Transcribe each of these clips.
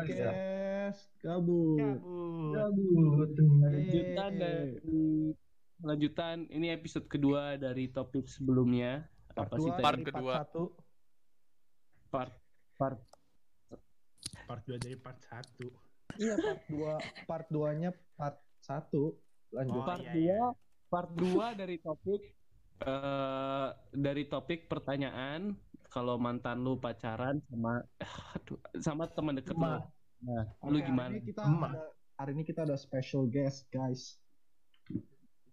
podcast gabut. Cabut. Gabut. Lanjutan Yeay. dari lanjutan ini episode kedua dari topik sebelumnya. Part Apa sih dua tadi? Part kedua. satu. Part part Part 2 dari part 1. Iya part 2 part 2-nya part 1 lanjut. Oh, part iya, dua iya. part dua dari topik eh dari topik pertanyaan kalau mantan lu pacaran sama aduh, sama teman deket lu. Nah, Oke, lu hari gimana? ini kita Emak. ada hari ini kita ada special guest, guys.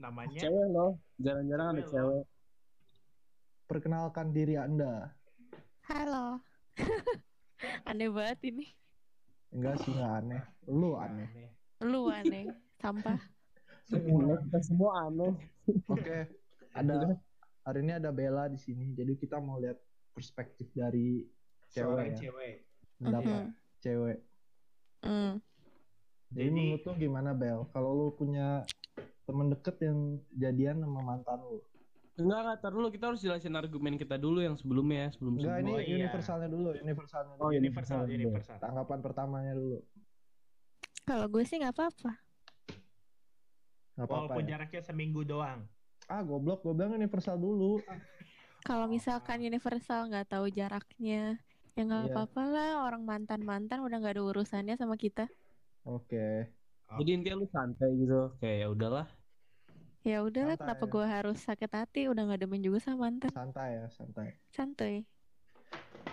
Namanya Cewek loh, jarang-jarang ada Cewek. Perkenalkan diri Anda. Halo. aneh banget ini. Enggak sih enggak aneh. Lu aneh. Lu aneh. Sampah. Semua kita semua aneh. Oke. Ada hari ini ada Bella di sini. Jadi kita mau lihat perspektif dari seorang cewek ya. cewek. Pendapat cewek. Hmm. Jadi Jadi- menurut lu gimana Bel? Kalau lu punya temen deket yang jadian sama mantan lu? Enggak, enggak, tar dulu kita harus jelasin argumen kita dulu yang sebelumnya, sebelum Enggak, ini Oh, iya. universalnya dulu, universalnya dulu. Oh, Universal, dulu. universal. Tanggapan pertamanya dulu. Kalau gue sih nggak apa-apa. Gak apa-apa Walaupun ya. jaraknya seminggu doang. Ah, goblok, gue bilang universal dulu. Kalau misalkan universal nggak tahu jaraknya, ya Iya. nggak apa-apa lah. Orang mantan-mantan udah nggak ada urusannya sama kita. Oke. Jadi intinya lu santai gitu, kayak ya udahlah. Ya udahlah, Santai kenapa ya. gue harus sakit hati? Udah nggak demen juga sama mantan. Santai ya, santai. Santuy.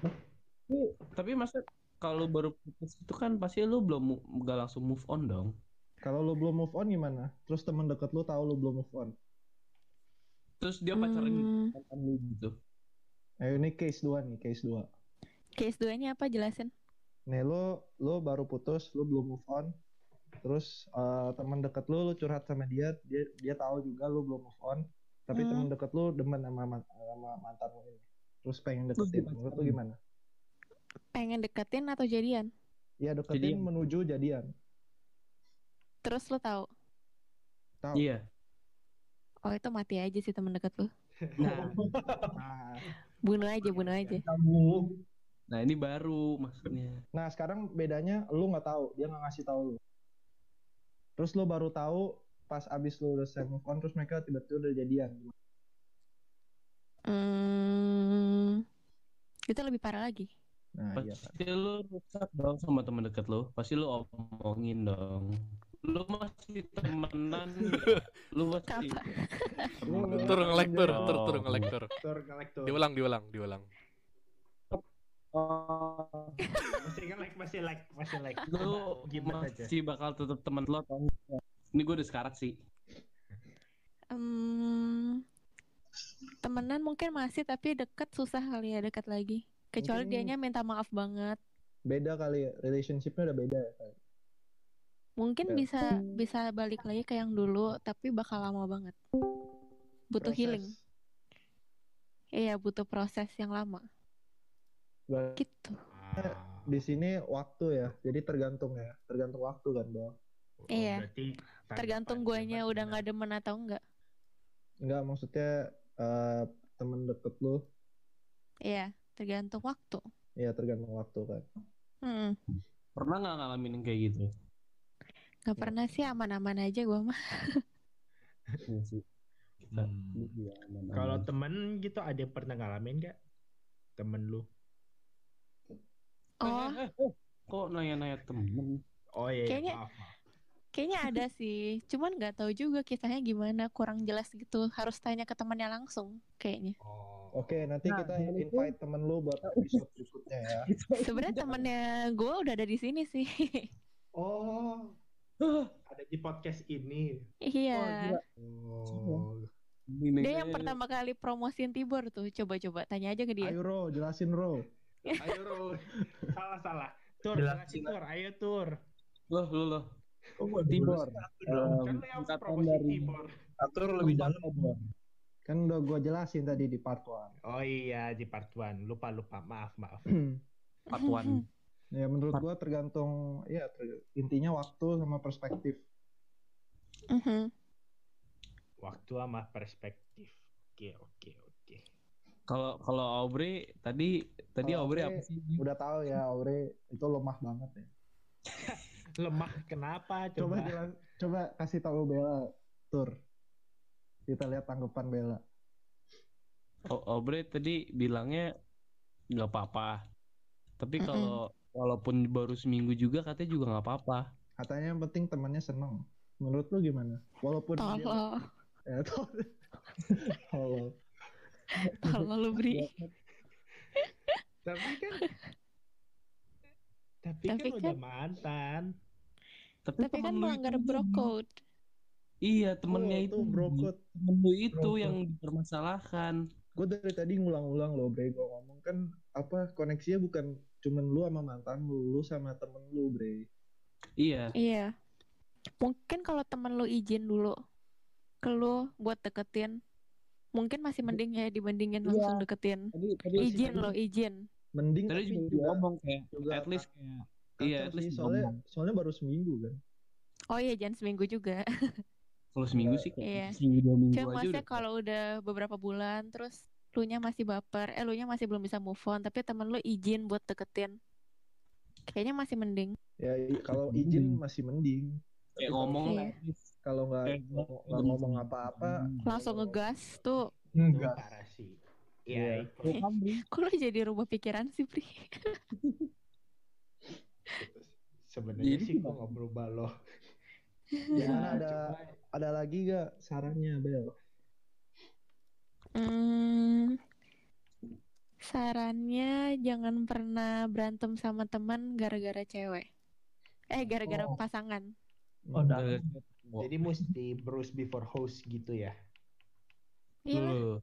Tapi, tapi masa kalau baru putus itu kan pasti lu belum nggak langsung move on dong. Kalau lu belum move on gimana? Terus temen deket lu tahu lu belum move on. Terus dia pacaran Hmm, lu gitu. Eh, ini case 2 nih, case 2. case 2-nya apa jelasin? Nih, lu, lu baru putus, lu belum move on. Terus eh, temen deket lu, lu curhat sama dia, dia dia tahu juga lu belum move on. Tapi Hmm. temen deket lu demen sama, man- sama mantan lu ini. Terus pengen deketin. Menurut lu gimana? Pengen deketin atau jadian? Iya deketin Jadian. menuju jadian. Terus lu tahu? Tahu. Iya. Oh itu mati aja sih temen deket lu. Nah, Nah, Bunuh aja, bunuh aja. Nah ini baru maksudnya. Nah sekarang bedanya lu nggak tahu, dia nggak ngasih tahu lu. Terus lu baru tahu pas abis lu udah selesai move on, terus mereka tiba-tiba udah jadian. Hmm, itu lebih parah lagi. Nah iya kan. Pasti lu rusak dong sama teman deket lu. Pasti lu omongin dong. Lu masih temenan, lu masih. Tur ngelek tur, tur tur Oh. ngelek tur. Diulang, diulang, diulang. Oh, Masih ngelek, masih like, masih like. lu Gimana aja? masih bakal tetap teman lo atau? Ini gue udah sekarat sih. Temenan mungkin masih tapi deket susah kali ya deket lagi. Kecuali Mungkin- dianya minta maaf banget. Beda kali ya, relationshipnya udah beda ya. Kak? Mungkin Ya. bisa bisa balik lagi ke yang dulu tapi bakal lama banget. Butuh Proses. healing. Iya, butuh proses yang lama. Gitu. Di sini waktu ya, jadi tergantung ya, tergantung waktu kan, Bel. Oh, Iya. berarti Tergantung guanya udah benar. nggak demen atau enggak. Enggak, maksudnya eh, temen deket lu, Iya, tergantung waktu. ya tergantung waktu kan. Hmm, Pernah nggak ngalamin kayak gitu? Nggak pernah sih aman-aman aja gua mah. Iya sih. Hmm. aman-aman. Kalau temen gitu ada yang pernah ngalamin gak? Temen lu? Oh, Eh, eh, eh, kok nanya-nanya temen? Oh iya, iya, Kayaknya- maaf, maaf. kayaknya ada sih. Cuman nggak tahu juga kisahnya gimana, kurang jelas gitu. Harus tanya ke temannya langsung, kayaknya. Oh. Oke, nanti Nah, kita yang itu- invite temen lu buat episode berikutnya ya. Sebenarnya temennya gue udah ada di sini sih. Oh, ada di podcast ini. iya. Oh. Ini Dia yang pertama kali promosiin Tibor tuh. Coba-coba tanya aja ke dia. Ayo Ro, jelasin Ro. Ayo, Ro. salah, salah. Tur, Jelasin. tur. Ayo, tur. Loh, loh, loh. Oh, Tibor. Kan Em, lu yang promosi dari- Tibor. Atur lebih dalam. Tibor. Kan udah gua jelasin tadi di part 1. Oh iya, di part 1. Lupa, lupa. Maaf, maaf. Part one. Ya menurut gua tergantung ya ter- intinya waktu sama perspektif. Mhm. Waktu sama perspektif. Oke, oke, oke. Kalau kalau Aubrey tadi tadi Aubrey Aubrey- apa sih? Udah tahu ya Aure itu lemah banget ya. Lemah kenapa? Coba Coba. jelas, coba kasih tahu Bella tur. Kita lihat tanggapan Bella. O- Obre tadi bilangnya nggak apa-apa. Tapi Mm-mm. kalau walaupun baru seminggu juga katanya juga nggak apa-apa. Katanya yang penting temannya seneng. Menurut lu gimana? Walaupun dia ya tolol. Tolol. Tolol lu Bri. Tapi kan tapi, Tapi kan, udah kan- mantan. Tapi, Tapi kan melanggar bro code. Iya temennya Oh, itu. brokot. Temen itu Brokot. yang dipermasalahkan. Gue dari tadi ngulang-ulang loh, Bre. Gue ngomong kan apa koneksinya bukan cuman lu sama mantan lu, lu sama temen lu, Bre. Iya. Iya. Mungkin kalau temen lu izin dulu ke lu buat deketin, mungkin masih mending ya dibandingin Iya. langsung deketin. Tadi tadi Izin lo, izin. Mending Tadi juga, juga ngomong kayak juga at least kayak iya at sih, least soalnya ngomong. soalnya baru seminggu kan. Oh iya, jangan seminggu juga. Kalau seminggu sih kayak Iya. seminggu dua minggu Cuma aja maksudnya udah. kalau udah beberapa bulan terus lu nya masih baper, eh lu nya masih belum bisa move on, tapi temen lu izin buat deketin. Kayaknya masih mending. Ya kalau izin masih mending. kayak Tapi ngomong Iya. Kalau nggak kayak ngomong, nggak ngomong apa-apa, Langsung ngegas tuh. Enggak. parah sih. Iya. Iya, Bri. Kok lu jadi rubah pikiran sih, Pri? Sebenarnya sih kok nggak berubah loh. Ya, ada cuma ada lagi gak sarannya, Bel? Hmm, sarannya jangan pernah berantem sama teman gara-gara cewek. Eh, gara-gara Oh. pasangan. Oh, dah. Jadi mesti Bruce before host gitu ya. Iya. Lu-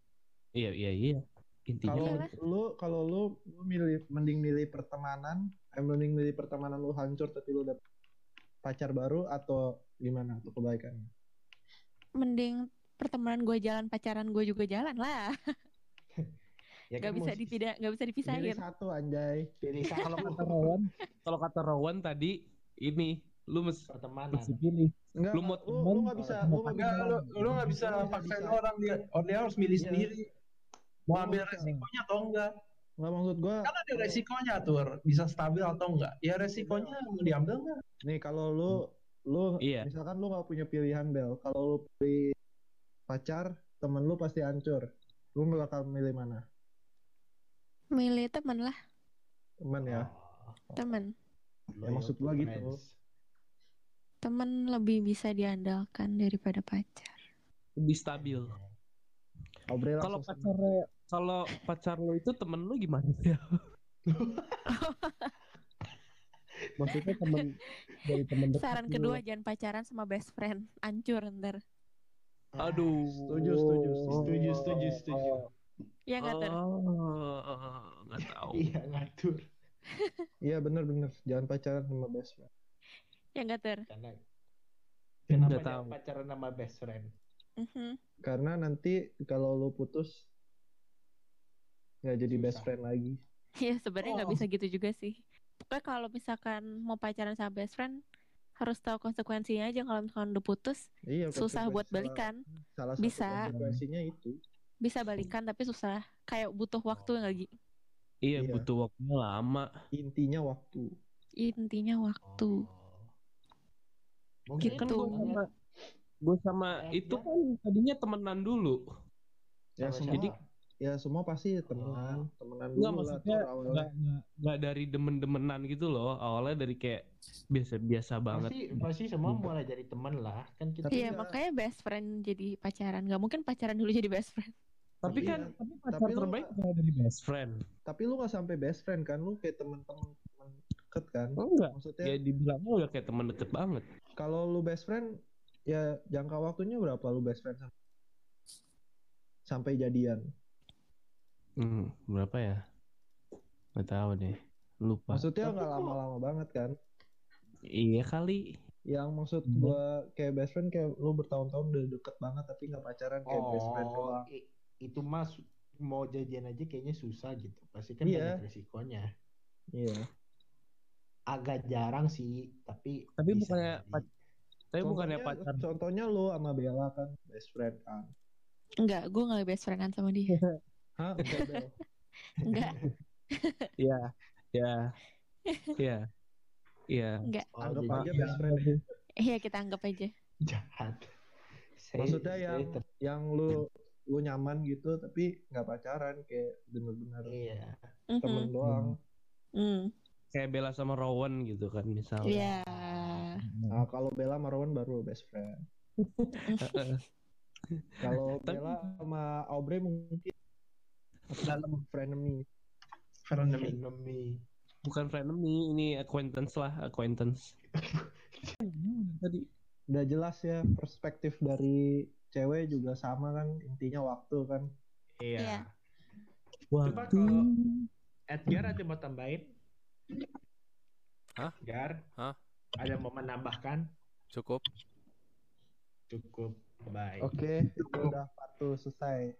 Iya iya iya. Intinya Kalau lu kalau lu, lu milih mending milih pertemanan, eh, mending milih pertemanan lu hancur tapi lu dapet pacar baru atau gimana tuh kebaikannya? mending pertemanan gue jalan, pacaran gue juga jalan lah. Ya Gak kan bisa tidak, gak bisa dipisahin. satu anjay. pilih kalau satu kata Rowan, kalau kata Rowan tadi ini lu mesti pertemanan. mesti pilih. Enggak, Lu mau lu, nggak bisa, lu nggak bisa. Enggak, lu, lu nggak bisa Lu nggak paksain orang dia. Oh, dia harus milih Iya. sendiri. Mau ambil nggak resikonya atau enggak? Nggak maksud gua. Kan ada resikonya tuh, bisa stabil atau enggak. Ya resikonya mau diambil enggak? Nih kalau lu lu Iya. misalkan lu nggak punya pilihan Bel, kalau lu pilih pacar, temen lu pasti hancur. Lu bakal milih mana? Milih temen lah, Temen ya. Oh, temen. Ya, maksud gua gitu. Temen lebih bisa diandalkan daripada pacar. Lebih stabil. Kalau pacar kalau pacar lo itu temen lu gimana ya? Maksudnya temen dari temen dekat Saran lu. kedua jangan pacaran sama best friend, hancur ntar. Ah, Aduh. Setuju, setuju, Setuju, setuju, setuju. Ya nggak ter. Oh, nggak tahu. Iya ngatur. Iya bener-bener jangan pacaran sama best friend. Ya nggak ter. Karena kenapa tahu. pacaran sama best friend? Mhm. Karena nanti kalau lu putus nggak jadi best friend lagi. Ya sebenarnya nggak Oh. bisa gitu juga sih. Pokoknya kalau misalkan mau pacaran sama best friend harus tahu konsekuensinya aja kalau misalkan udah putus Iya. susah buat salah- balikan. Salah satu Bisa. konsekuensinya itu. Bisa balikan tapi susah. Kayak butuh waktu nggak Gi? Iya, Iya. butuh waktunya lama. Intinya waktu. Intinya waktu. Oh. Mungkin Gitu. Kan gue sama gue sama Eh, itu ya. kan tadinya temenan dulu. Ya Jadi- ya semua pasti temenan, temenan Enggak dulu lah maksudnya awalnya. nggak nggak nggak dari demen-demenan gitu loh. Awalnya dari kayak biasa-biasa banget. pasti pasti semua mulai dari teman lah kan kita Iya nggak- makanya best friend jadi pacaran. Nggak mungkin pacaran dulu jadi best friend. Tapi Iya. kan tapi pacar Tapi terbaik nggak- bukan dari best friend. Tapi lu gak sampai best friend kan, lu kayak temen-temen temen deket kan. Oh enggak. Maksudnya Ya dibilangnya udah kayak teman deket banget. kalau lu best friend, ya jangka waktunya berapa lu best friend sam- sampai jadian? Hmm, berapa ya? Nggak tahu deh. Lupa. Maksudnya nggak kok- lama-lama banget kan? Iya kali. Yang maksud Hmm. gua kayak best friend kayak lu bertahun-tahun udah deket banget tapi nggak pacaran kayak best friend oh doang. itu mas mau jadian aja kayaknya susah gitu pasti kan Iya. banyak risikonya Iya. agak jarang sih tapi Tapi bukannya jadi. Tapi bukannya Contohnya- pacar. Contohnya lu sama Bella kan best friend kan. Enggak, gue nggak best friendan sama dia. Hah? Enggak, Bel. Enggak. Iya. Ya. Iya. Iya. Enggak. Oh, Anggap aja yang- best friend ya. Iya kita anggap aja. jahat. Saya- Maksudnya yang ter- yang lu lu nyaman gitu tapi nggak pacaran kayak bener-bener iya. Mhm. temen doang. Hmm. Kayak Bella sama Rowan gitu kan misalnya. Iya. Nah, kalau Bella sama Rowan baru best friend. Kalau Bella sama Aubrey mungkin dalam frenemy. Frenemy. Enemy. Bukan frenemy, ini acquaintance lah, acquaintance. Tadi Udah jelas ya perspektif dari cewek juga sama kan intinya waktu kan. Iya. Iya. Coba kalau Edgar ada mau tambahin? Hah? Edgar? Hah? Ada mau menambahkan? Cukup. Cukup. Baik. Oke, udah patuh selesai.